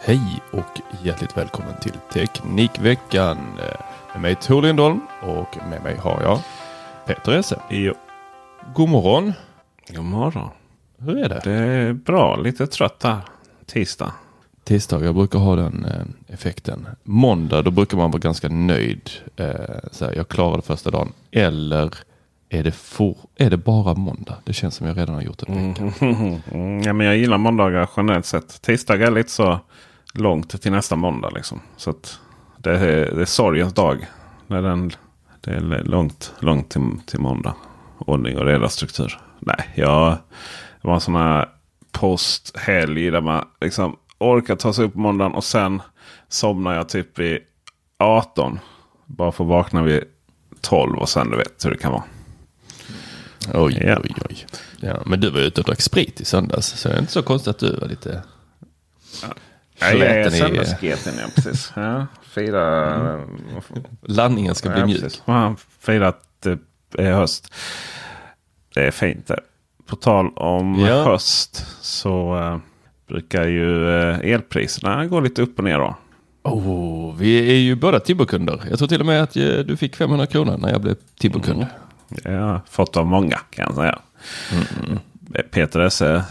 Hej och hjärtligt välkommen till Teknikveckan. Med mig Tor Lindholm och med mig har jag Peter Esse. Jo. God morgon. God morgon. Hur är det? Det är bra. Lite trött här. Tisdag. Tisdag, jag brukar ha den eh, effekten. Måndag, då brukar man vara ganska nöjd. Eh, så här, jag klarade första dagen. Eller är det, for, är det bara måndag? Det känns som jag redan har gjort en vecka. Mm, ja, men jag gillar måndagar generellt sett. Tisdag är lite så långt till nästa måndag. Liksom. Så att det, är, det är sorgens dag. När den, det är långt, långt till, till måndag. Ordning och reda struktur. Nej, jag det var en sån här posthelg där man liksom orkar ta sig upp på måndagen och sen somnar jag typ vid 18. Bara för att vakna vid 12 och sen du vet hur det kan vara. Oj, Ja. oj, oj. Ja, men du var ute och drack sprit i söndags. Så det är inte så konstigt att du var lite... Ja, Fläten i- söndagsgeten ja, precis. Ja, fira... Landningen ska bli ja, mjuk. precis. Man Fira att det är höst. Det är fint det. På tal om Ja. höst så eh, brukar ju eh, elpriserna gå lite upp och ner. Då. Oh, vi är ju båda Tibbo-kunder. Jag tror till och med att eh, du fick 500 kronor när jag blev Tibbo-kund. Det har jag fått av många kan jag säga. Peter Esse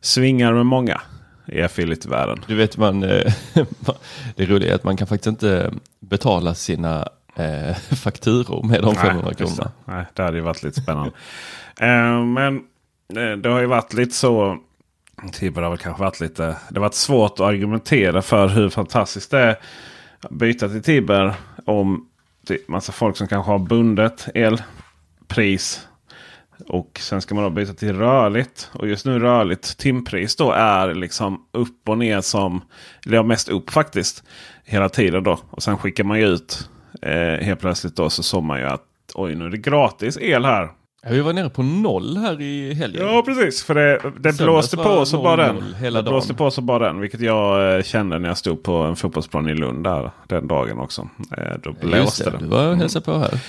svingar med många i affiliate-världen. Du vet, man, eh, det roliga är att man kan faktiskt inte betala sina eh, fakturor med de 500 just kronorna. Nej, det hade ju varit lite spännande. Eh, men eh, det har ju varit lite så. Tibber har väl kanske varit lite. Det har varit svårt att argumentera för hur fantastiskt det är att byta till Tibber. Om det är massa folk som kanske har bundet elpris. Och sen ska man då byta till rörligt. Och just nu rörligt timpris då är liksom upp och ner som. Eller ja, mest upp faktiskt. Hela tiden då. Och sen skickar man ju ut. Eh, helt plötsligt då så såg man ju att oj nu är det gratis el här. Vi var nere på noll här i helgen. Ja precis för det, det blåste på så bara 0-0 den. hela det blåste dagen. på så bara den. Vilket jag eh, kände när jag stod på en fotbollsplan i Lund där den dagen också. Eh, då blåste det, det. du var och hälsade på här.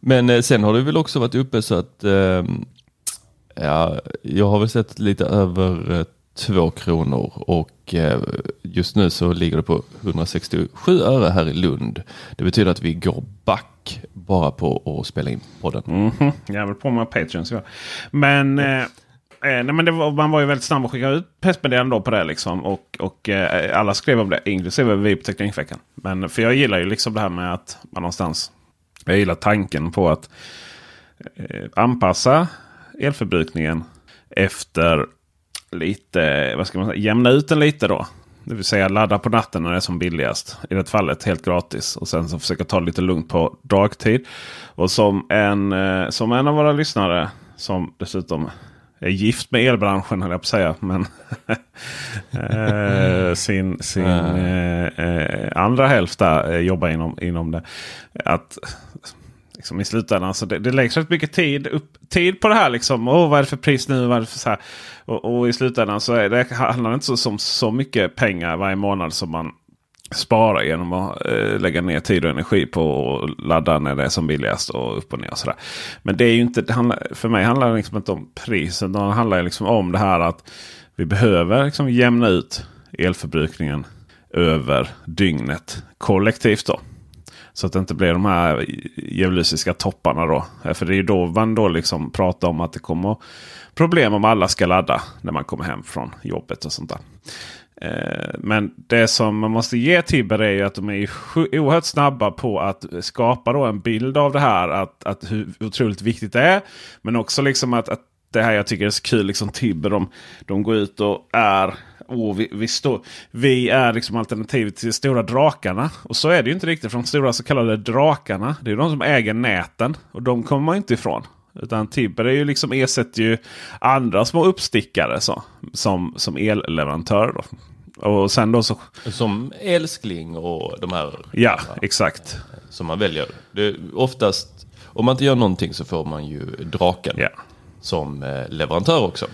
Men eh, sen har du väl också varit uppe så att ja, jag har väl sett lite över eh, två kronor och eh, just nu så ligger det på 167 öre här i Lund. Det betyder att vi går back bara på att spela in podden. Mhm, Jag vill på med Patreons. Ja. Men, eh, eh, nej, men det var, man var ju väldigt snabb att skicka ut pressmeddelanden på det. Liksom, och och eh, alla skrev om det, inklusive vi på Teknikveckan. Men för jag gillar ju liksom det här med att man någonstans... Jag gillar tanken på att eh, anpassa elförbrukningen efter lite, vad ska man säga, jämna ut den lite då. Det vill säga ladda på natten när det är som billigast. I det fallet helt gratis. Och sen så försöka ta lite lugnt på dagtid. Och som en, eh, som en av våra lyssnare som dessutom är gift med elbranschen höll jag på att säga. Men eh, sin sin eh, eh, andra hälft där eh, jobbar inom, inom det. Att liksom i slutändan. Så det, det läggs rätt mycket tid, upp, tid på det här. Liksom. Oh, vad är det för pris nu? Vad är det för så här? Och, och i slutändan så är det, handlar det inte så, som så mycket pengar varje månad som man sparar genom att eh, lägga ner tid och energi på att ladda när det är som billigast och upp och ner. Och så där. Men det är ju inte, det handlar, för mig handlar det liksom inte om priset. Det handlar liksom om det här att vi behöver liksom jämna ut elförbrukningen över dygnet kollektivt. då. Så att det inte blir de här geolysiska topparna då. Eh, för det är ju då man då liksom pratar om att det kommer problem om alla ska ladda när man kommer hem från jobbet och sånt där. Eh, men det som man måste ge Tibber är ju att de är oerhört snabba på att skapa då en bild av det här. Att, att hur otroligt viktigt det är. Men också liksom att, att det här jag tycker är så kul. Liksom Tibber de, de går ut och är Åh, vi, vi, står, vi är liksom alternativet till stora drakarna. Och så är det ju inte riktigt. För de stora så kallade drakarna. Det är de som äger näten. Och de kommer man inte ifrån. Utan Tibber är ju liksom ersätter ju andra små uppstickare så, som, som elleverantör. Då. Och sen då så... Som älskling och de här. Ja, exakt. Som man väljer. Det oftast, om man inte gör någonting så får man ju draken. Ja. Som eh, leverantör också.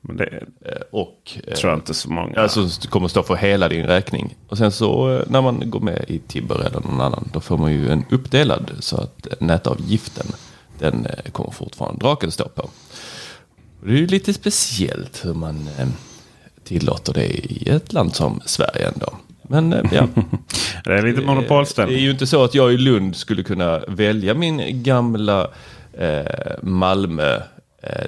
Men det Eh, Och eh, tror jag inte så många. Alltså kommer stå för hela din räkning. Och sen så eh, när man går med i Tibber eller någon annan. Då får man ju en uppdelad. Så att nätavgiften. Den kommer fortfarande draken stå på. Det är ju lite speciellt hur man tillåter det i ett land som Sverige ändå. Men ja. det är lite Det monopolställning. är ju inte så att jag i Lund skulle kunna välja min gamla eh, Malmö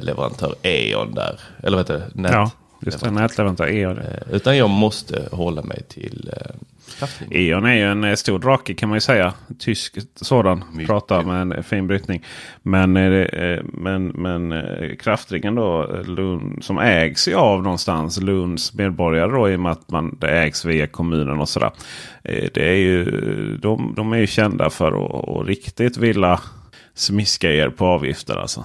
leverantör E.ON där. Eller vad heter det? Nät. Ja, just det. Nätleverantör E.ON. Eh, Utan jag måste hålla mig till eh, kraftlinjen. E.ON är ju en eh, stor drake kan man ju säga. Tysk sådan. Mycket. Pratar med en fin brytning. Men, eh, eh, men, men eh, kraftringen då eh, Lund, som ägs ju av någonstans Lunds medborgare då i och med att man, det ägs via kommunen och sådär. Eh, Det är ju, de, de är ju kända för att, att riktigt vilja smiska er på avgifter alltså.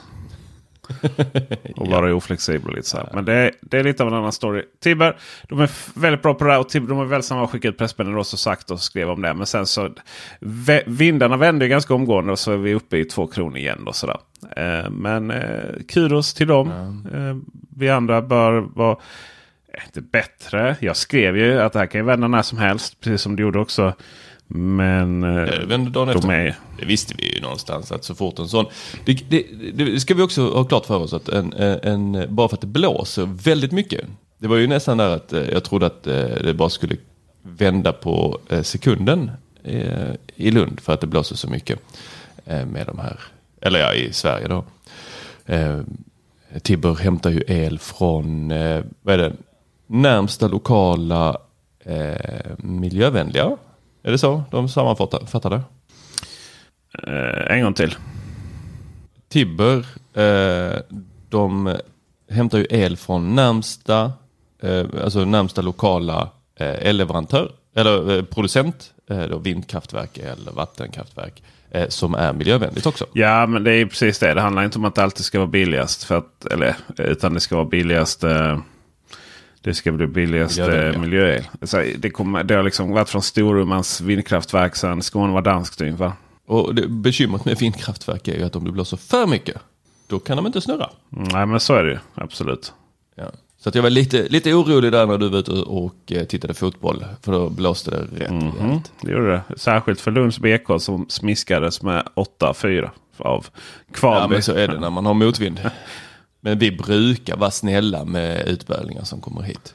Och vara oflexibel och lite så här. Men det är, det är lite av en annan story. Tibber, de är väldigt bra på det här. Och Tibber, de är väldigt snabba att skicka ut pressmeddelanden och sagt och skrev om det. Men sen så vindarna vände ju ganska omgående och så är vi uppe i två kronor igen. Då, sådär. Eh, men eh, kudos till dem. Eh, vi andra bör vara eh, inte bättre. Jag skrev ju att det här kan ju vända när som helst. Precis som du gjorde också. Men eh, Det vände dagen de efter. är... Det visste vi ju någonstans att så fort en sån... Det, det, det ska vi också ha klart för oss att en, en, bara för att det blåser väldigt mycket. Det var ju nästan där att eh, jag trodde att eh, det bara skulle vända på eh, sekunden eh, i Lund för att det blåser så mycket eh, med de här, eller ja i Sverige då. Eh, Tibber hämtar ju el från, eh, vad är det, närmsta lokala eh, miljövänliga. Är det så de sammanfattar fattar det? Eh, en gång till. Tibber, eh, de hämtar ju el från närmsta, eh, alltså närmsta lokala eh, elleverantör, eller eh, producent, eh, då vindkraftverk eller vattenkraftverk, som är miljövänligt också. Ja, men det är precis det. Det handlar inte om att det alltid ska vara billigast. För att, eller, utan det ska vara billigast. Det ska bli billigast miljöel. Så det, kommer, det har liksom varit från Storumans vindkraftverk sedan Skåne var danskt. Och det, bekymret med vindkraftverk är ju att om det blåser för mycket, då kan de inte snurra. Nej, men så är det ju. Absolut. Ja. Så att jag var lite, lite orolig där när du var ute och eh, tittade fotboll, för då blåste det rätt Mm, rejält. det gjorde det. Särskilt för Lunds BK som smiskades med 8-4 av Kvalby. Ja, men så är det när man har motvind. Men vi brukar vara snälla med utbölingar som kommer hit.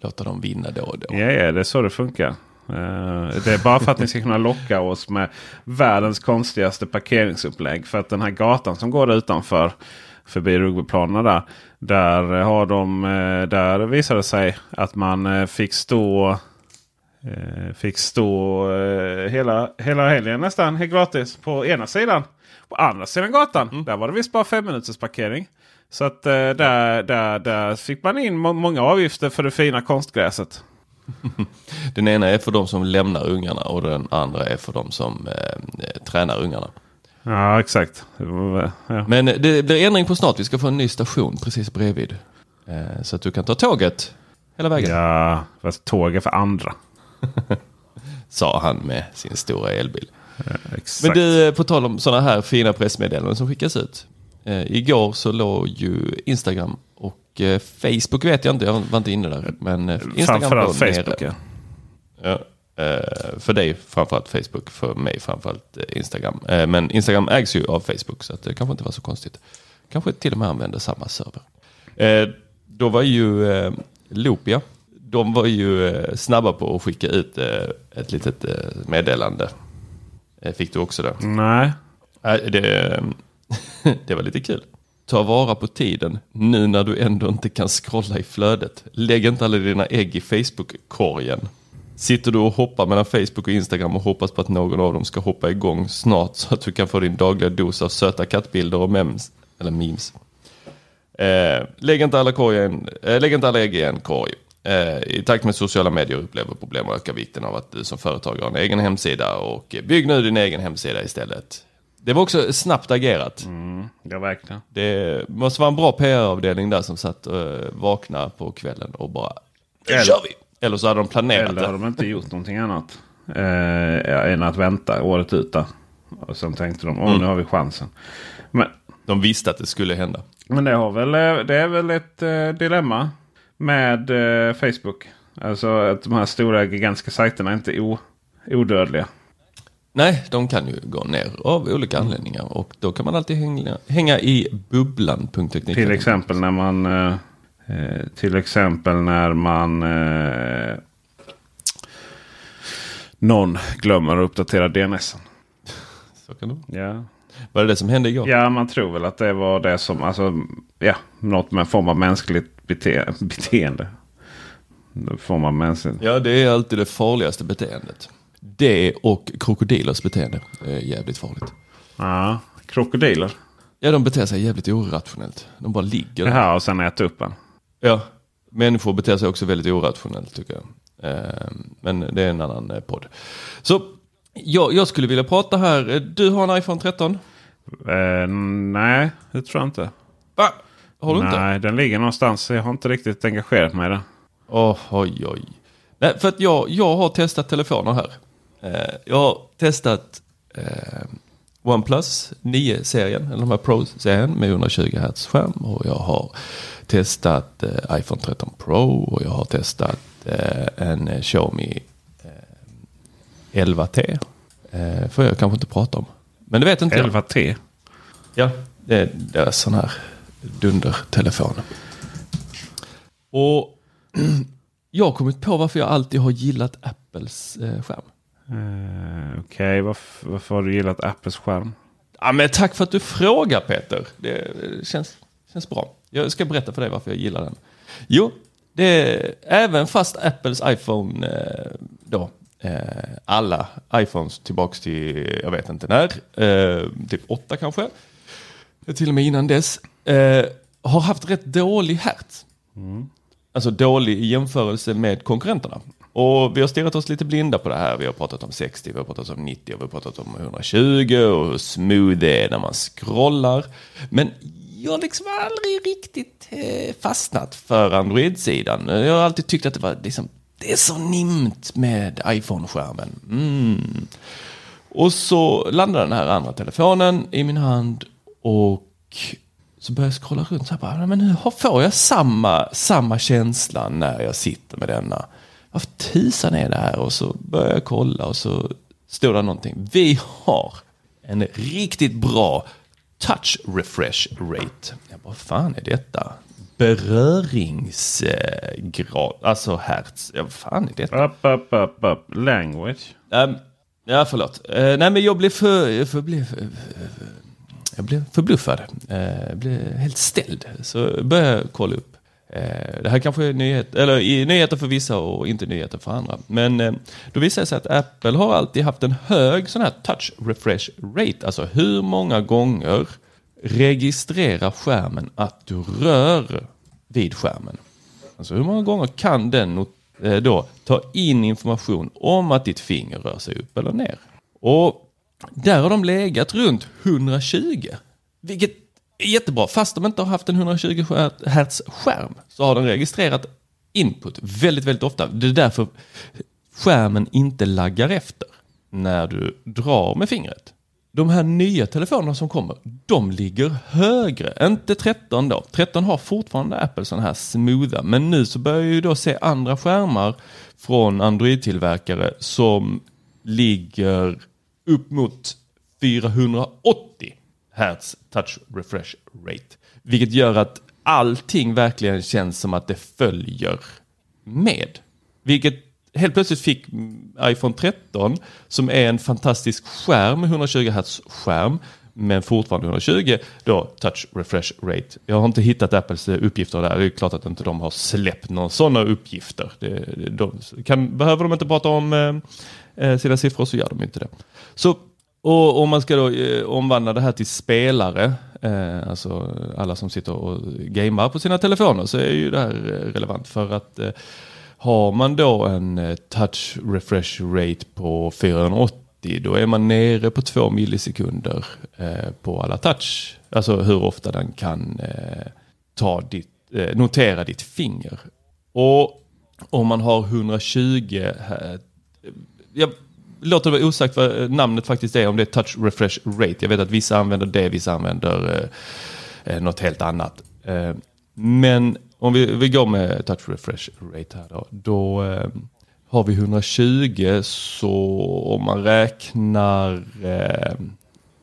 Låta dem vinna då och då. Ja, yeah, det är så det funkar. Eh, det är bara för att ni ska kunna locka oss med världens konstigaste parkeringsupplägg. För att den här gatan som går utanför förbi rugbyplanerna där. Där, har de, eh, där visade det sig att man eh, fick stå Fick stå eh, hela, hela helgen nästan helt gratis på ena sidan. På andra sidan gatan där var det visst bara fem minuters parkering. Så att eh, där, där, där fick man in må- många avgifter för det fina konstgräset. Den ena är för de som lämnar ungarna och den andra är för de som eh, eh, tränar ungarna. Ja exakt. Ja. Men eh, det blir ändring på snart. Vi ska få en ny station precis bredvid. Eh, så att du kan ta tåget hela vägen. Ja, fast tåg är för andra. Sa han med sin stora elbil. Exakt. Men du, eh, på tal om sådana här fina pressmeddelanden som skickas ut. Eh, igår så låg ju Instagram och eh, Facebook vet jag inte, jag var inte inne där. Men eh, Instagram Framförallt låg nere. Facebook. Ja. Ja, eh, för dig framförallt Facebook, för mig framförallt Instagram. Men Instagram ägs ju av Facebook så det kanske inte var så konstigt. Kanske till och med använder samma server. Då var ju Loopia, de var ju eh, snabba på att skicka ut eh, ett litet eh, meddelande. Fick du också det? Nej. Nej, det, det var lite kul. Ta vara på tiden nu när du ändå inte kan scrolla i flödet. Lägg inte alla dina ägg i Facebook-korgen. Sitter du och hoppar mellan Facebook och Instagram och hoppas på att någon av dem ska hoppa igång snart så att du kan få din dagliga dos av söta kattbilder och memes. Eller memes. Eh, lägg, inte alla korgen, eh, lägg inte alla ägg i en korg. Eh, I takt med sociala medier upplever problem och ökar vikten av att du som företagare har en egen hemsida och bygg nu din egen hemsida istället. Det var också snabbt agerat. Mm, ja, verkligen. Det måste vara en bra PR-avdelning där som satt och uh, vaknade på kvällen och bara Nu Eller- kör vi! Eller så hade de planerat Eller har det. de inte gjort någonting annat eh, än att vänta året ut. där. Och sen tänkte de, åh nu har vi chansen. Men, De visste att det skulle hända. men det, har väl, eh, det är väl ett eh, dilemma med eh, Facebook. Alltså att de här stora gigantiska sajterna inte är odödliga. Nej, de kan ju gå ner av olika anledningar och då kan man alltid hänga, hänga i bubblan.teknik. Till exempel när man eh, eh, till exempel när man eh, någon glömmer att uppdatera DNS. Så kan det vara. Ja. Var det det som hände igår? ja, man tror väl att det var det som, alltså, ja, något med form av mänskligt bete beteende. En form av mänskligt. Ja, det är alltid det farligaste beteendet. Det och krokodilers beteende är jävligt farligt. Ja, krokodiler. Ja, de beter sig jävligt orationellt. De bara ligger där. här och sen äta upp en. Ja, människor beter sig också väldigt orationellt tycker jag. Eh, Men det är en annan eh, podd. Så jag, jag skulle vilja prata här. Eh, Du har en iPhone 13? Eh, nej, det tror jag inte. Va? Har du inte? Nej, den ligger någonstans. Jag har inte riktigt engagerat mig i den. Oh, oj, oj. Nej, för att jag, jag har testat telefoner här. Eh, jag har testat eh, OnePlus 9-serien, eller de här Pro-serien med 120 Hz skärm. Och jag har testat eh, iPhone 13 Pro och jag har testat eh, en eh, Xiaomi eh, 11T. Eh, får jag kanske inte prata om. Men det vet inte jag. 11T. Ja, det är deras sån här dundertelefon. Och jag har kommit på varför jag alltid har gillat Apples eh, skärm. Eh, Okej, varför, varför har du gillat Apples skärm? Ja, men tack för att du frågar Peter. Det eh, känns, känns bra. Jag ska berätta för dig varför jag gillar den. Jo, det är även fast Apples iPhone eh, då, eh, alla iPhones tillbaks till, jag vet inte när, eh, typ 8 kanske, till och med innan dess, eh, har haft rätt dålig hertz. Alltså dålig i jämförelse med konkurrenterna. Och vi har stirrat oss lite blinda på det här. Vi har pratat om 60, vi har pratat om 90 och vi har pratat om 120 och hur smooth det är när man scrollar. Men jag har liksom aldrig riktigt eh, fastnat för Android-sidan. Jag har alltid tyckt att det var liksom, det är så nimt med iPhone-skärmen. Mm. Och så landade den här andra telefonen i min hand och så började jag scrolla runt. Så bara, men hur får jag samma, samma känsla när jag sitter med denna? Varför tusan är det här? Och så började jag kolla och så stod det någonting. Vi har en riktigt bra touch refresh rate. Jag bara, vad fan är detta? Beröringsgrad, alltså hertz. Ja, vad fan är detta? Up, up, up, up. Language. Um, ja, förlåt. Uh, nej, men jag blev för... Jag för, blev, uh, jag blev förbluffad. Jag blev helt ställd. Så började jag kolla upp. Eh, det här kanske är nyhet, eller, nyheter för vissa och inte nyheter för andra. Men eh, då visar det sig att Apple har alltid haft en hög sån här touch refresh rate. Alltså hur många gånger registrerar skärmen att du rör vid skärmen. Alltså hur många gånger kan den då ta in information om att ditt finger rör sig upp eller ner? Och där har de legat runt 120. Vilket är jättebra. Fast de inte har haft en 120 Hz skärm så har den registrerat input väldigt, väldigt ofta. Det är därför skärmen inte laggar efter när du drar med fingret. De här nya telefonerna som kommer, de ligger högre. Inte 13 då. 13 har fortfarande Apple sådana här smootha. Men nu så börjar jag ju då se andra skärmar från Android-tillverkare som ligger upp mot 480 Hz touch refresh rate. Vilket gör att allting verkligen känns som att det följer med. Vilket helt plötsligt fick iPhone 13 som är en fantastisk skärm 120 Hz skärm men fortfarande 120 då touch refresh rate. Jag har inte hittat Apples eh, uppgifter där. Det är klart att inte de har släppt några sådana uppgifter. Det, de, kan, behöver de inte prata om eh, eh, sina siffror så gör de inte det. Så och om man ska då eh, omvandla det här till spelare, eh, alltså alla som sitter och gamear på sina telefoner, så är ju det här eh, relevant för att eh, har man då en eh, touch refresh rate på 480 då är man nere på 2 millisekunder eh, på alla touch. Alltså hur ofta den kan eh, ta ditt, eh, notera ditt finger. Och om man har 120, eh, ja, låter det vara osagt vad eh, namnet faktiskt är, om det är touch refresh rate. Jag vet att vissa använder det, vissa använder eh, eh, något helt annat. Eh, men om vi, vi går med touch refresh rate här då. Då eh, har vi 120 så om man räknar, eh,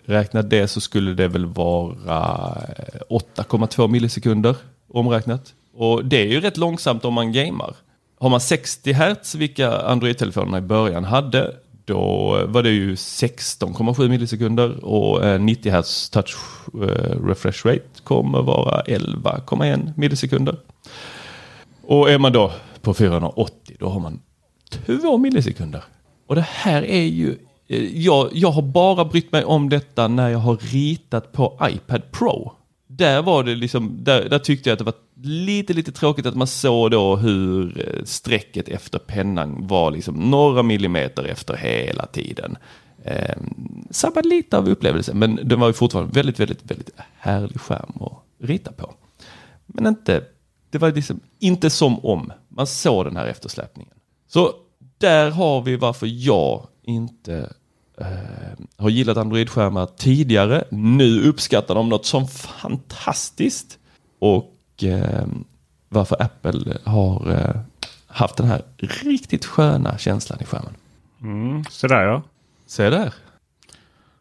räknar det så skulle det väl vara eh, 8,2 millisekunder omräknat. Och det är ju rätt långsamt om man gamar. Har man 60 Hz, vilka Android-telefonerna i början hade, då var det ju 16,7 millisekunder och eh, 90 Hz touch eh, refresh rate kommer vara 11,1 millisekunder. Och är man då på 480 då har man 2 millisekunder. Och det här är ju, eh, jag, jag har bara brytt mig om detta när jag har ritat på iPad Pro där var det liksom, där, där, tyckte jag att det var lite, lite tråkigt att man såg då hur eh, strecket efter pennan var liksom några millimeter efter hela tiden. Eh, sabbade lite av upplevelsen, men den var ju fortfarande väldigt, väldigt, väldigt härlig skärm att rita på. Men inte, det var liksom inte som om man såg den här eftersläpningen. Så där har vi varför jag inte har gillat Android-skärmar tidigare. Nu uppskattar de något som fantastiskt. Och eh, varför Apple har eh, haft den här riktigt sköna känslan i skärmen. Mm, så där ja. Se där.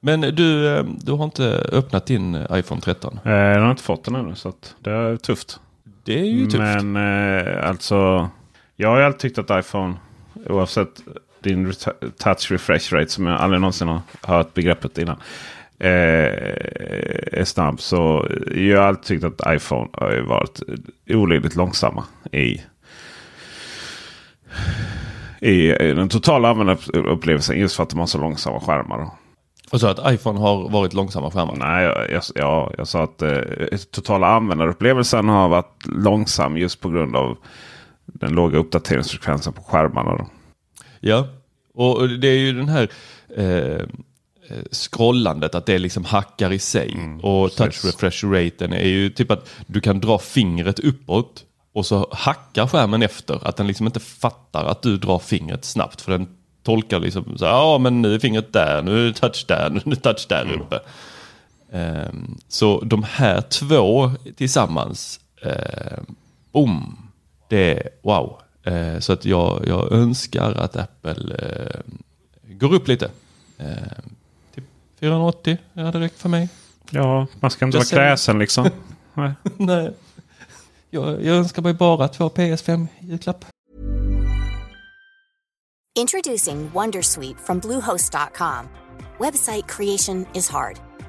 Men du, eh, du har inte öppnat din iPhone 13? Eh, jag har inte fått den ännu så det är tufft. Det är ju tufft. Men eh, alltså, jag har ju alltid tyckt att iPhone, oavsett din touch refresh rate som jag aldrig någonsin har hört begreppet innan. Eh, är snabb. Så jag har alltid tyckt att iPhone har varit olidligt långsamma i, i den totala användarupplevelsen. Just för att de har så långsamma skärmar. Och så att iPhone har varit långsamma skärmar? Nej, jag, jag, ja, jag sa att eh, totala användarupplevelsen har varit långsam just på grund av den låga uppdateringsfrekvensen på skärmarna. Då. Ja, och det är ju den här eh, scrollandet, att det liksom hackar i sig. Mm, och touch refresh raten är ju typ att du kan dra fingret uppåt och så hackar skärmen efter. Att den liksom inte fattar att du drar fingret snabbt. För den tolkar liksom så ja men nu är fingret där, nu är touch där, nu är touch där mm. uppe. Um, så de här två tillsammans, uh, boom, det är wow. Eh, så att jag, jag önskar att Apple eh, går upp lite. Eh, typ 480 hade räckt för mig. Ja, man ska inte vara kräsen liksom. Nej. Nej. Jag, jag önskar mig bara två PS5 julklapp. Introducing Wondersuite from Bluehost.com. Website creation is hard.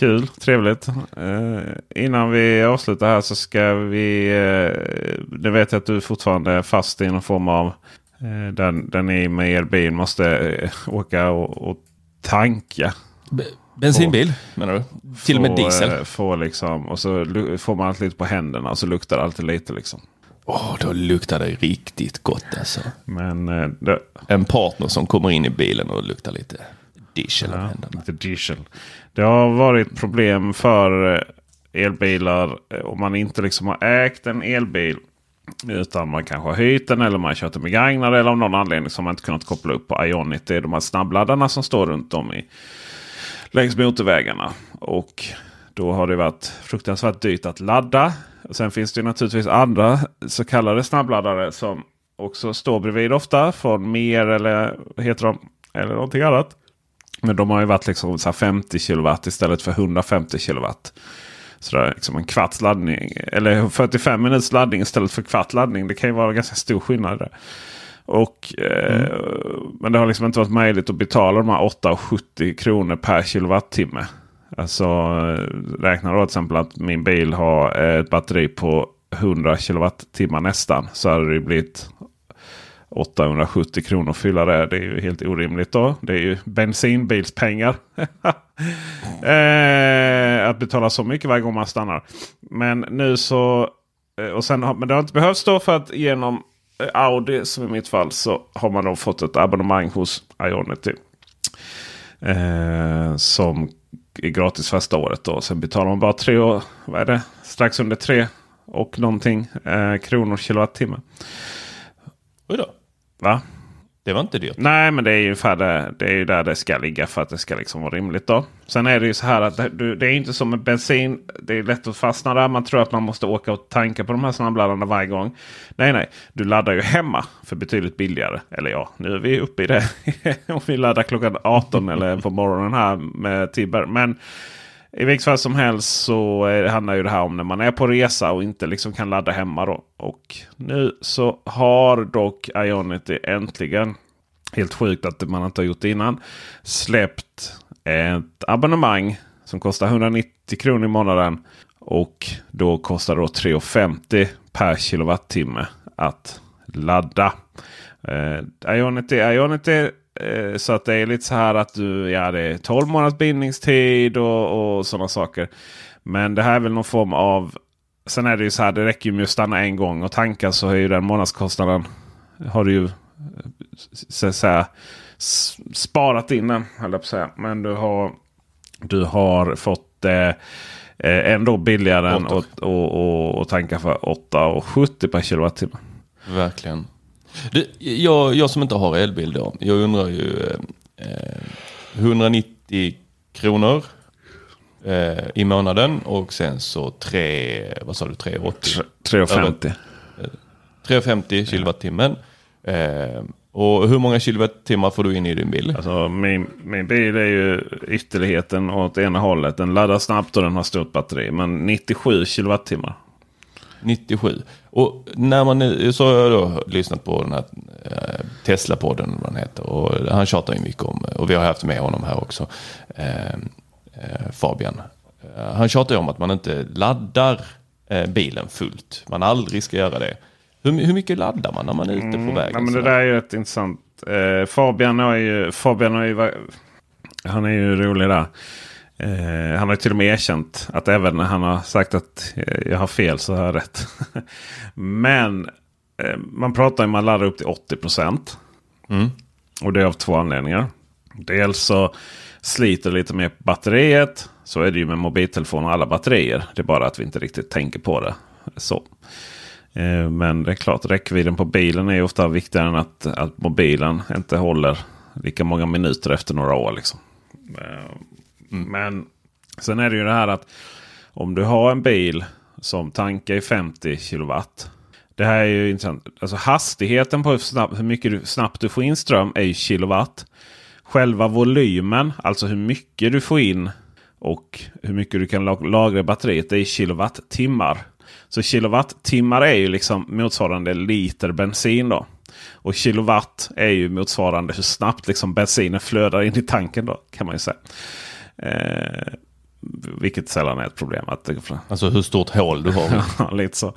Kul, trevligt. Uh, innan vi avslutar här så ska vi... Uh, det vet jag att du fortfarande är fast i någon form av Eh, den, den är med er bil måste eh, åka och, och tanka. bensinbil få, menar du? Till och med diesel? Eh, få liksom, och så får man alltid lite på händerna och så luktar det alltid lite. Liksom. Åh, oh, då luktar det riktigt gott alltså. Men, det, en partner som kommer in i bilen och luktar lite diesel ja, Lite diesel. Det har varit problem för elbilar om man inte liksom har ägt en elbil utan man kanske har hyrt den eller man har kört den begagnad. Eller av någon anledning som man inte kunnat koppla upp på Ionit. Det är de här snabbladdarna som står runt om i, längs motorvägarna. Och då har det varit fruktansvärt dyrt att ladda. Sen finns det naturligtvis andra så kallade snabbladdare som också står bredvid ofta. Från Mer eller heter de. Eller någonting annat. Men de har ju varit liksom så 50 kW istället för 150 kW. Sådär, liksom en kvarts laddning. Eller 45 minuters laddning istället för kvart laddning. Det kan ju vara ganska stor skillnad. Där. Och, eh, mm. Men det har liksom inte varit möjligt att betala de här 8,70 kronor per kilowattimme. Alltså räkna då till exempel att min bil har ett batteri på 100 kilowattimmar nästan. Så hade det blivit 870 kronor fylla det. Det är ju helt orimligt då. Det är ju bensinbilspengar. eh, att betala så mycket varje gång man stannar. Men nu så... Eh, och sen, men det har inte behövts då för att genom eh, Audi som i mitt fall så har man då fått ett abonnemang hos Ionity. Eh, som är gratis första året. Då. Sen betalar man bara tre år, vad är det? strax under tre och någonting eh, kronor kilowattimme. Oj då. Va? Det var inte dyrt. Nej, men det är ju det, det är ju där det ska ligga för att det ska liksom vara rimligt. då. Sen är det ju så här att det, det är inte som med bensin. Det är lätt att fastna där. Man tror att man måste åka och tanka på de här snabbladdarna varje gång. Nej, nej. Du laddar ju hemma för betydligt billigare. Eller ja, nu är vi uppe i det. Om vi laddar klockan 18 eller på morgonen här med Tibber. Men i vilket fall som helst så handlar ju det här om när man är på resa och inte liksom kan ladda hemma. Då. Och nu så har dock Ionity äntligen, helt sjukt att man inte har gjort det innan, släppt ett abonnemang som kostar 190 kronor i månaden. Och då kostar det 3,50 per kilowattimme att ladda. Eh, Ionity, Ionity Eh, så att det är lite så här att du, ja det är 12 månaders bindningstid och, och sådana saker. Men det här är väl någon form av... Sen är det ju så här, det räcker ju med att stanna en gång och tanka så är ju den månadskostnaden... Har du ju så att säga, sparat in den, på säga. Men du har, du har fått eh, ändå billigare än att tanka för 8,70 per kilowattimme. Verkligen. Du, jag, jag som inte har elbil då, jag undrar ju eh, 190 kronor eh, i månaden och sen så 3, vad sa du, 380? 350. 350 kilowattimmen. Eh, och hur många kilowattimmar får du in i din bil? Alltså, min, min bil är ju ytterligheten åt ena hållet. Den laddar snabbt och den har stort batteri. Men 97 kilowattimmar. 97. Och när man nu, så har jag då lyssnat på den här eh, Tesla-podden, vad den heter. Och han tjatar ju mycket om, och vi har haft med honom här också, eh, eh, Fabian. Eh, han tjatar ju om att man inte laddar bilen fullt. Man aldrig ska göra det. Hur, hur mycket laddar man när man är ute på mm, vägen? Ja, men det där är ju rätt intressant. Fabian har ju, Fabian har ju, han är ju rolig där. Eh, han har till och med erkänt att även när han har sagt att jag har fel så har jag rätt. Men eh, man pratar om att man laddar upp till 80 procent. Mm. Och det är av två anledningar. Dels så sliter lite mer på batteriet. Så är det ju med mobiltelefon och alla batterier. Det är bara att vi inte riktigt tänker på det. Så. Eh, men det är klart, räckvidden på bilen är ofta viktigare än att, att mobilen inte håller lika många minuter efter några år. Liksom. Mm. Men sen är det ju det här att om du har en bil som tankar i 50 kilowatt. Det här är ju intressant. Alltså hastigheten på hur, snabb, hur mycket du, snabbt du får in ström är ju kilowatt. Själva volymen, alltså hur mycket du får in och hur mycket du kan lagra i batteriet, det är kilowattimmar. Så kilowattimmar är ju liksom motsvarande liter bensin. då. Och kilowatt är ju motsvarande hur snabbt liksom bensinen flödar in i tanken. då kan man ju säga. Eh, vilket sällan är ett problem. Att alltså hur stort hål du har. ja, lite så.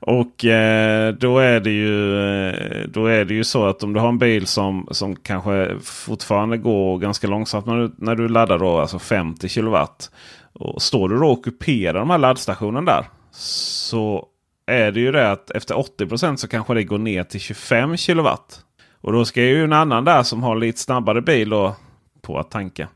Och eh, då, är det ju, eh, då är det ju så att om du har en bil som, som kanske fortfarande går ganska långsamt när du, när du laddar då, alltså 50 kilowatt. Och står du då och ockuperar de här laddstationerna där. Så är det ju det att efter 80% så kanske det går ner till 25 kilowatt. Och då ska ju en annan där som har lite snabbare bil då på att tanka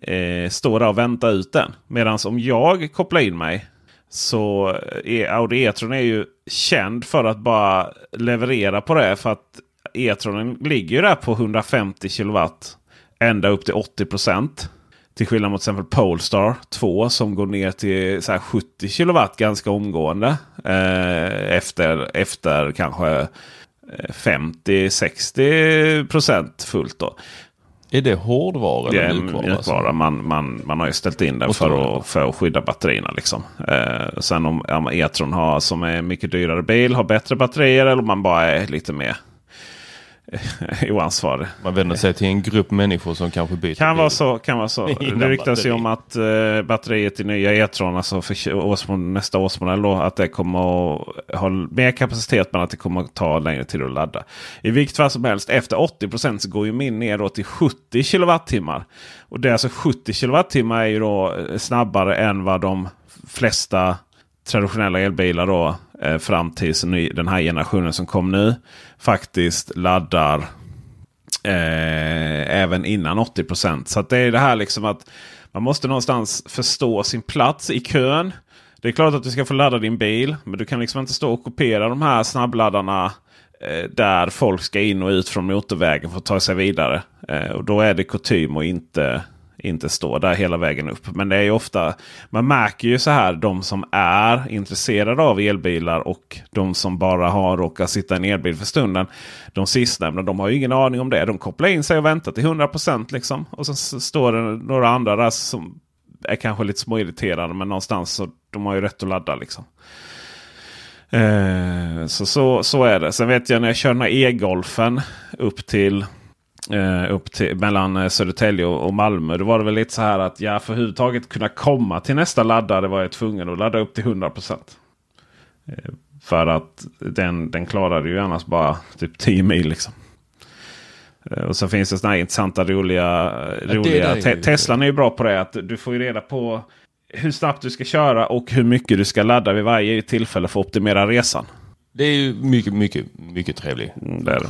eh, stå där och vänta ut den. Medan om jag kopplar in mig så eh, är Audi E-tron är ju känd för att bara leverera på det. För att E-tronen ligger där på 150 kilowatt ända upp till 80 procent. Till skillnad mot till exempel Polestar 2 som går ner till så 70 kilowatt ganska omgående. Eh, efter, efter kanske eh, 50-60 procent fullt. Då. Är det hårdvara eller mjukvara? mjukvara. Man, man, man har ju ställt in den för att, för att skydda batterierna. Liksom. Eh, sen om, om E-tron har, som är mycket dyrare bil har bättre batterier eller om man bara är lite mer oansvarig. Man vänder sig till en grupp människor som kanske byter Kan vara så. Kan vara så. det ryktas ju om att eh, batteriet i nya E-tron, alltså för årsmodell, nästa årsmodell, då, att det kommer att ha mer kapacitet men att det kommer att ta längre tid att ladda. I vilket fall som helst, efter 80 så går ju min ner då till 70 kilowattimmar. Och det är alltså 70 kilowattimmar är ju då eh, snabbare än vad de flesta traditionella elbilar då eh, fram tills den här generationen som kom nu faktiskt laddar eh, även innan 80% Så att det är det här liksom att man måste någonstans förstå sin plats i kön. Det är klart att du ska få ladda din bil, men du kan liksom inte stå och kopiera de här snabbladdarna eh, där folk ska in och ut från motorvägen för att ta sig vidare. Eh, och då är det kutym och inte inte stå där hela vägen upp. Men det är ju ofta, man märker ju så här de som är intresserade av elbilar och de som bara har råkat sitta i en elbil för stunden. De sistnämnda, de har ju ingen aning om det. De kopplar in sig och väntar till 100% liksom. Och så står det några andra där som är kanske lite småirriterade. Men någonstans så de har ju rätt att ladda liksom. Eh, så, så, så är det. Sen vet jag när jag kör den här e-golfen upp till eh, upp till, mellan eh, Södertälje och, och Malmö. Då var det väl lite så här att ja, för överhuvudtaget kunna komma till nästa laddare var jag tvungen att ladda upp till 100 Eh, för att den, den klarade ju annars bara typ 10 mil. Liksom. Och så finns det sådana här intressanta roliga... roliga ju- Te- Teslan är ju bra på det. att Du får ju reda på hur snabbt du ska köra och hur mycket du ska ladda vid varje tillfälle för att optimera resan. Det är ju mycket, mycket, mycket trevlig Mm, det är det.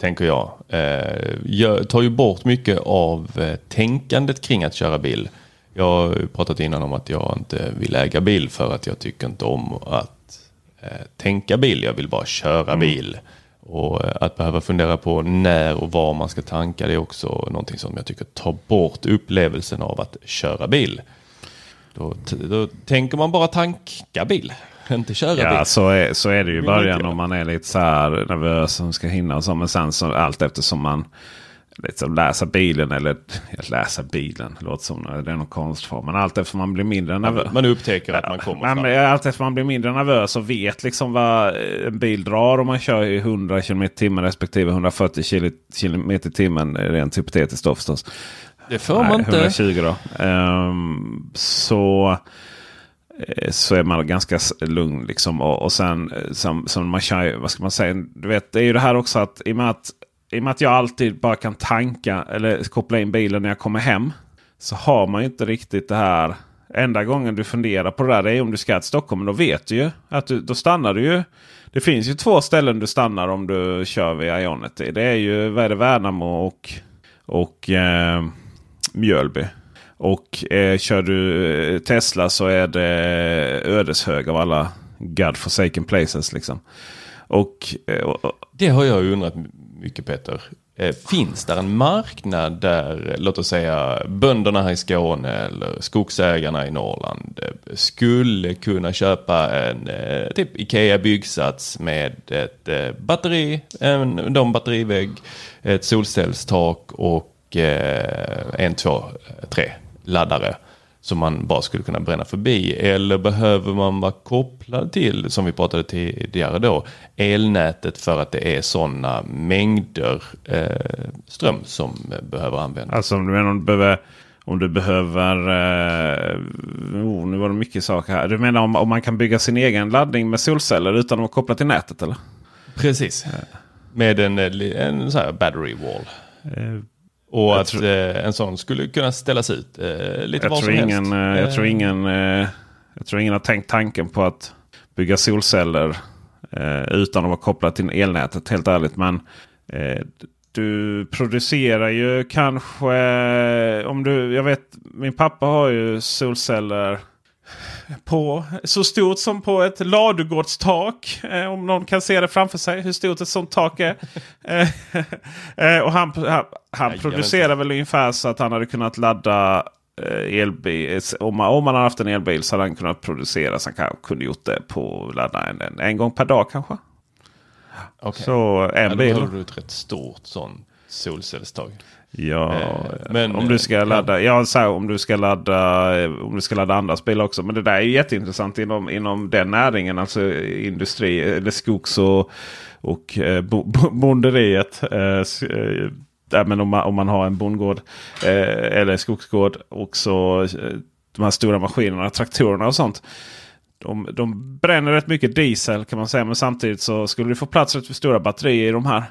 Tänker jag. Eh, jag tar ju bort mycket av eh, tänkandet kring att köra bil. Jag har pratat innan om att jag inte vill äga bil för att jag tycker inte om att eh, tänka bil. Jag vill bara köra Mm. bil. Och eh, att behöva fundera på när och var man ska tanka det är också någonting som jag tycker tar bort upplevelsen av att köra bil. Då, då tänker man bara tanka bil, inte köra bil. Ja, så är, så är det ju i början om man är lite så här nervös som ska hinna och så. Men sen så allt eftersom man liksom läser bilen eller läsa bilen. Låter som det är någon konstform. Men allt eftersom man blir mindre nervös. Man upptäcker att man kommer fram. allt eftersom man blir mindre nervös och vet liksom vad en bil drar om man kör i 100 km timmen respektive 140 km timmen. Rent hypotetiskt då förstås. Det får man inte. 120 då. Ehm, så, Eh, så är man ganska lugn. Liksom. Och, och sen eh, som, som man kör, vad ska man säga? Du vet, det är ju det här också att i och med att, i och med att jag alltid bara kan tanka eller koppla in bilen när jag kommer hem. Så har man ju inte riktigt det här. Enda gången du funderar på det där är om du ska till Stockholm. Men då vet du ju att du, då stannar du ju. Det finns ju två ställen du stannar om du kör via Ionity. Det är ju vad är det, Värnamo och, och eh, Mjölby. Och eh, kör du eh, Tesla så är det Ödeshög av alla God forsaken places. Liksom. Och, eh, och, Det har jag undrat mycket Peter. Eh, finns där en marknad där, låt oss säga bönderna här i Skåne eller skogsägarna i Norrland eh, skulle kunna köpa en typ Ikea byggsats med ett batteri, en de batterivägg, ett solcellstak och en, två, tre laddare som man bara skulle kunna bränna förbi? Eller behöver man vara kopplad till, som vi pratade tidigare då, elnätet för att det är sådana mängder eh, ström som eh, behöver användas? Alltså om du menar om du behöver... Om du behöver... Eh, oh, nu var det mycket saker här. Du menar om, om man kan bygga sin egen laddning med solceller utan att vara kopplad till nätet eller? Precis. Med en, eh, en så battery wall. Och Jag att tror- eh, en sån skulle kunna ställas ut eh, lite jag, var tror som ingen, helst. eh, jag, tror ingen, jag tror ingen har tänkt tanken på att bygga solceller utan att vara kopplad till elnätet. Helt ärligt. Men du producerar ju kanske... Om du, jag vet, min pappa har ju solceller på så stort som på ett ladugårdstak. Eh, om någon kan se det framför sig hur stort ett sånt tak är. Eh, eh, och han, han, han Nej, producerar väl ungefär så att han hade kunnat ladda eh, elbil. Om man, om man hade haft en elbil så hade han kunnat producera. Så han kunde gjort det på ladda en, en, en gång per dag kanske. okej. Så en Ja, då bil. behöver du ett rätt stort sån. solcellstag. Ja, eh, men, om du ska ladda, ja. så om du ska ladda, om du ska ladda andra bilar också. Men det där är jätteintressant inom, inom den näringen, alltså industri eller skogs och, och eh, bonderiet. Eh, eh, men om, man, om man har en bondgård eh, eller skogsgård och så eh, de här stora maskinerna, traktorerna och sånt. De, de bränner rätt mycket diesel kan man säga. Men samtidigt så skulle du få plats rätt för stora batterier i de här.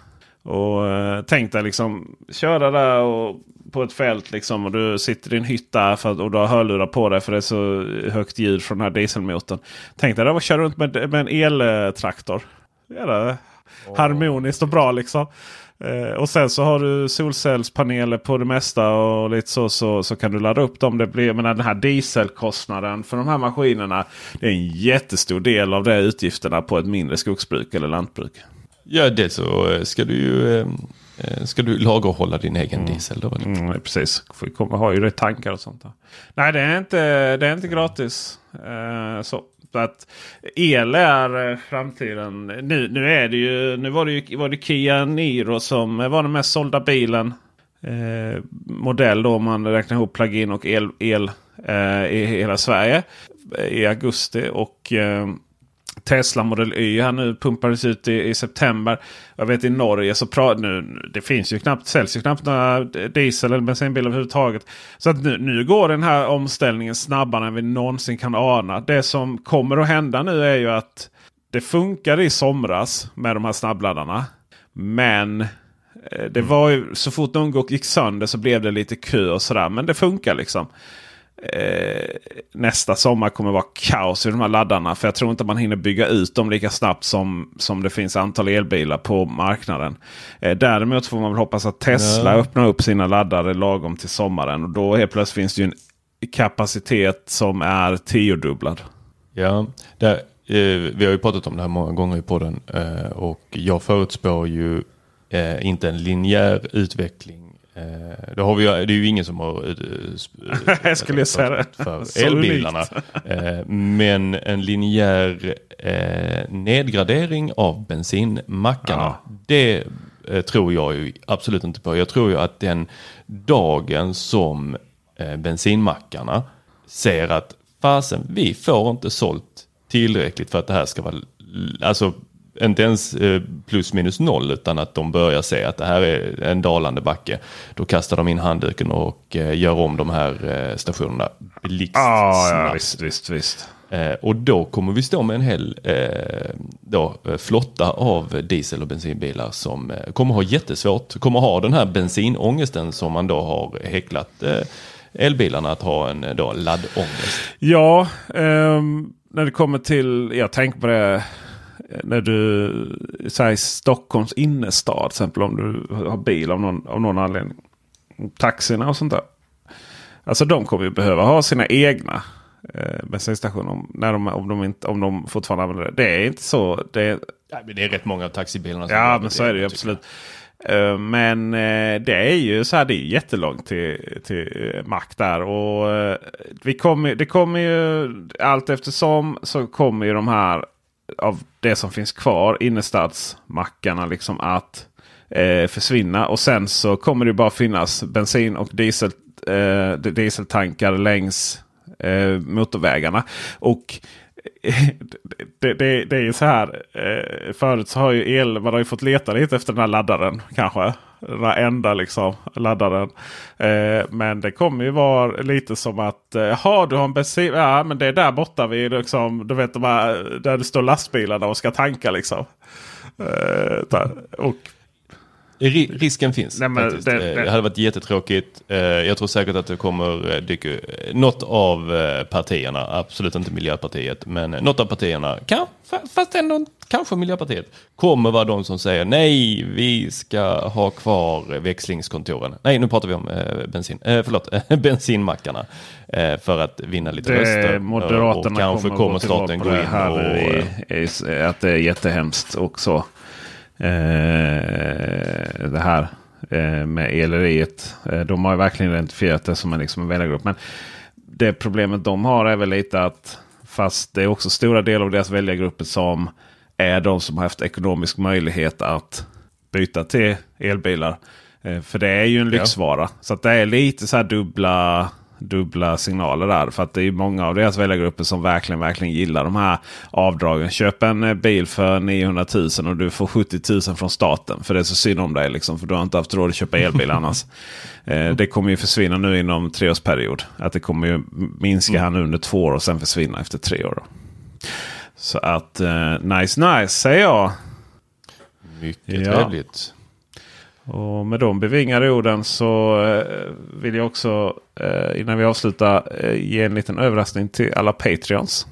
Och eh, tänk dig liksom köra där och på ett fält liksom och du sitter i en hytt där för, och du har hörlurar på dig för det är så högt ljud från den här dieselmotorn. Tänk dig att köra runt med, med en eltraktor. Ja, oh. Harmoniskt och bra liksom. Eh, och sen så har du solcellspaneler på det mesta och lite så, så, så kan du ladda upp dem. Det blir, menar, den här dieselkostnaden för de här maskinerna. Det är en jättestor del av de utgifterna på ett mindre skogsbruk eller lantbruk. Ja, det så eh, ska du ju eh, eh, ska du laga och hålla din egen mm. diesel. Då, mm, precis, får har ju det tankar och sånt. Där. Nej, det är inte, det är inte gratis. Uh, så. så. att el är framtiden. Nu, nu, är det ju, nu var det ju var det Kia Niro som var den mest sålda bilen. Eh, modell då om man räknar ihop plug-in och el, el eh, i hela Sverige. I augusti. Och eh, Tesla Model Y här nu pumpades ut i, i september. Jag vet i Norge så pra, nu, det finns ju knappt, säljs ju knappt några diesel eller bensinbilar överhuvudtaget. Så att nu, nu går den här omställningen snabbare än vi någonsin kan ana. Det som kommer att hända nu är ju att det funkade i somras med de här snabbladdarna. Men eh, det var ju, så fort någon gick sönder så blev det lite kö och sådär. Men det funkar liksom eh, nästa sommar kommer vara kaos i de här laddarna. För jag tror inte man hinner bygga ut dem lika snabbt som, som det finns antal elbilar på marknaden. Eh, däremot får man väl hoppas att Tesla ja. öppnar upp sina laddare lagom till sommaren. Och då helt plötsligt finns det ju en kapacitet som är tiodubblad. Ja, där, eh, vi har ju pratat om det här många gånger i podden. Eh, och jag förutspår ju eh, inte en linjär utveckling det, har vi, det är ju ingen som har eh, jag skulle säga det. för elbilarna. Eh, men en linjär nedgradering av bensinmackarna. Ja. Det tror jag ju absolut inte på. Jag tror ju att den dagen som bensinmackarna ser att fasen, vi får inte sålt tillräckligt för att det här ska vara Alltså inte ens eh, plus minus noll utan att de börjar se att det här är en dalande backe. Då kastar de in handduken och eh, gör om de här eh, stationerna blixtsnabbt. Ah, ja, visst, visst, visst. Och då kommer vi stå med en hel då, flotta av diesel och bensinbilar som kommer ha jättesvårt. Kommer ha den här bensinångesten som man då har häcklat elbilarna att ha en då laddångest. Ja, um, när det kommer till, jag tänker på det när du säger Stockholms innerstad till exempel om du har bil av någon, av någon anledning. Taxierna och sånt där. Alltså de kommer ju behöva ha sina egna eh, bensinstationer om, när de, om, de inte, om de fortfarande använder det. Det är inte så. Det är, ja, men det är rätt många av taxibilarna. Som ja, men så är det ju absolut. Uh, men uh, det är ju så här, det är jättelångt till, till Mac där. Och uh, vi kommer, det kommer ju allt eftersom så kommer ju de här av det som finns kvar, innerstadsmackarna, liksom att eh, försvinna. Och sen så kommer det bara finnas bensin och diesel, eh, dieseltankar längs eh, motorvägarna. Och det, det, det, är ju så här. Eh, förut så har ju el, man har ju fått leta lite efter den här laddaren kanske. Den enda liksom laddaren. Eh, men det kommer ju vara lite som att. Eh, jaha du har en bensin. Ja men det är där borta vi liksom. Du vet de här, där det står lastbilarna och ska tanka liksom. Eh, och Risken finns. Nej, det, det, det, hade varit jättetråkigt. Eh, jag tror säkert att det kommer eh, dyka något av eh, partierna, absolut inte Miljöpartiet, men något av partierna, fast ändå kanske Miljöpartiet, kommer vara de som säger nej, vi ska ha kvar växlingskontoren. Nej, nu pratar vi om bensin, förlåt, bensinmackarna för att vinna lite det, röster. Moderaterna och kanske kommer, kommer staten gå in och... I, i, att det är jättehemskt också. Eh, det här eh, med eleriet. Eh, de har verkligen identifierat det som en, liksom en väljargrupp. Men det problemet de har är väl lite att fast det är också stora delar av deras väljargrupper som är de som har haft ekonomisk möjlighet att byta till elbilar. Eh, för det är ju en lyxvara. Ja. Så det är lite så här dubbla dubbla signaler där. För att det är många av deras väljargrupper som verkligen, verkligen gillar de här avdragen. Köp en eh, bil för 900 000 och du får 70 000 från staten. För det är så synd om dig liksom. För du har inte haft råd att köpa elbil annars. Eh, det kommer ju försvinna nu inom treårsperiod. Att det kommer ju minska här nu under två år och sen försvinna efter tre år. Då. Så att eh, nice nice säger jag. Mycket ja. trevligt. Och med de bevingade orden så eh, vill jag också eh, innan vi avslutar eh, ge en liten överraskning till alla Patreons.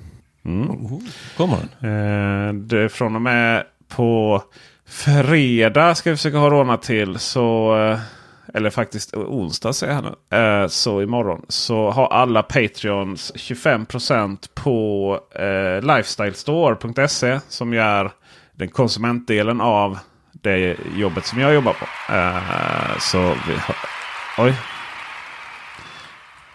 Mm. Oh, kommer den? Det, från och med på fredag ska vi försöka ha råna till. Så, eller faktiskt onsdag säger jag nu. Så imorgon så har alla Patreons 25% på lifestylestore.se som är den konsumentdelen av det jobbet som jag jobbar på. Uh, så vi har, Oj.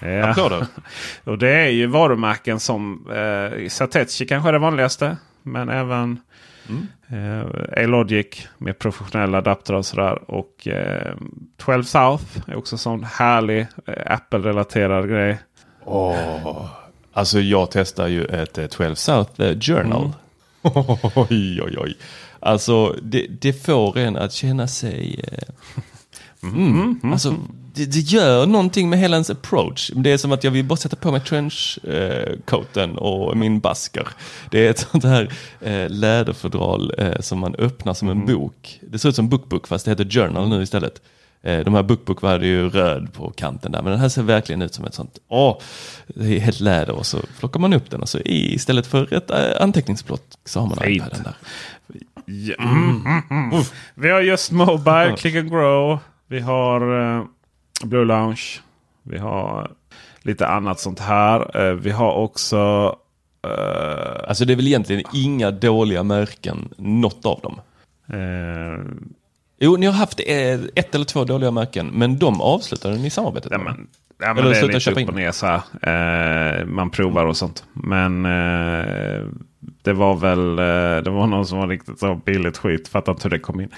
Ja. Applåder. och det är ju varumärken som uh, Satetchi kanske är det vanligaste. Men även mm. uh, A-Logic med professionella adapter och sådär. Och uh, 12 South är också en sån härlig Apple-relaterad grej. Oh. Alltså jag testar ju ett 12 South Journal. Mm. oj, oj, oj. Alltså det, det får en att känna sig... Eh, mm, mm, mm, alltså, det, det, gör någonting med hela ens approach. Det är som att jag vill bara sätta på mig trenchcoaten eh, och min basker. Det är ett sånt här eh, läderfodral eh, som man öppnar som en mm. bok. Det ser ut som bookbook fast det heter journal nu istället. Eh, de här Bookbook var ju röd på kanten där, men den här ser verkligen ut som ett sånt, åh, det är helt läder och så plockar man upp den och så istället för ett äh, anteckningsblock så har man iPaden där. Ja. Mm, mm, mm. Vi har just Mobile, Click and Grow. Vi har uh, Blue Lounge. Vi har lite annat sånt här. Uh, vi har också... Uh, alltså det är väl egentligen inga dåliga märken, något av dem. Jo, ni har haft ett eller två dåliga märken, men de avslutade ni samarbetet ja, men, ja, men Eller det är lite upp och ner så här. man provar och sånt. Men det var väl eh, det var någon som var riktigt så billigt skit. Fattar inte hur det kom in.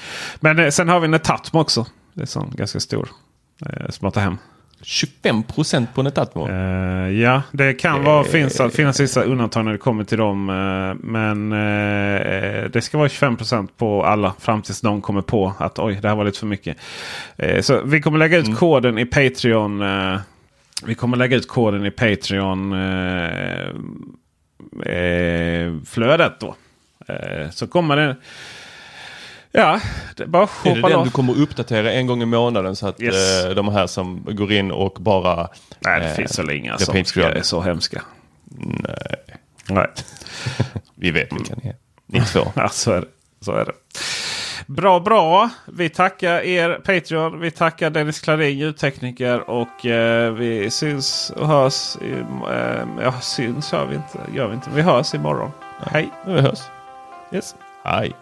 Men eh, sen har vi Netatmo också. Det är sån ganska stor. Eh, som man tar hem. 25 procent på Netatmo? Uh, ja, det kan uh, vara, finns, finnas vissa undantag när det kommer till dem. Uh, men det ska vara 25 procent på alla fram tills någon kommer på att oj, det här var lite för mycket. så vi kommer lägga ut mm. koden i Patreon. vi kommer lägga ut koden i Patreon eh, flödet då. Eh, så kommer det. Ja, det är bara att Är det den du kommer uppdatera en gång i månaden så att yes. eh, de här som går in och bara... Nej, det eh, finns väl inga som är så hemska. Nej. Nej. Vi vet vilka ni är. Ni två. ja, så är det. Så är det. Bra, bra. Vi tackar er Patreon. Vi tackar Dennis Klarin, ljudtekniker. Och eh, vi syns och hörs. I, eh, ja, syns gör vi inte. Gör vi inte. Vi hörs imorgon. Ja. Hej! Vi hörs. Yes. Hej.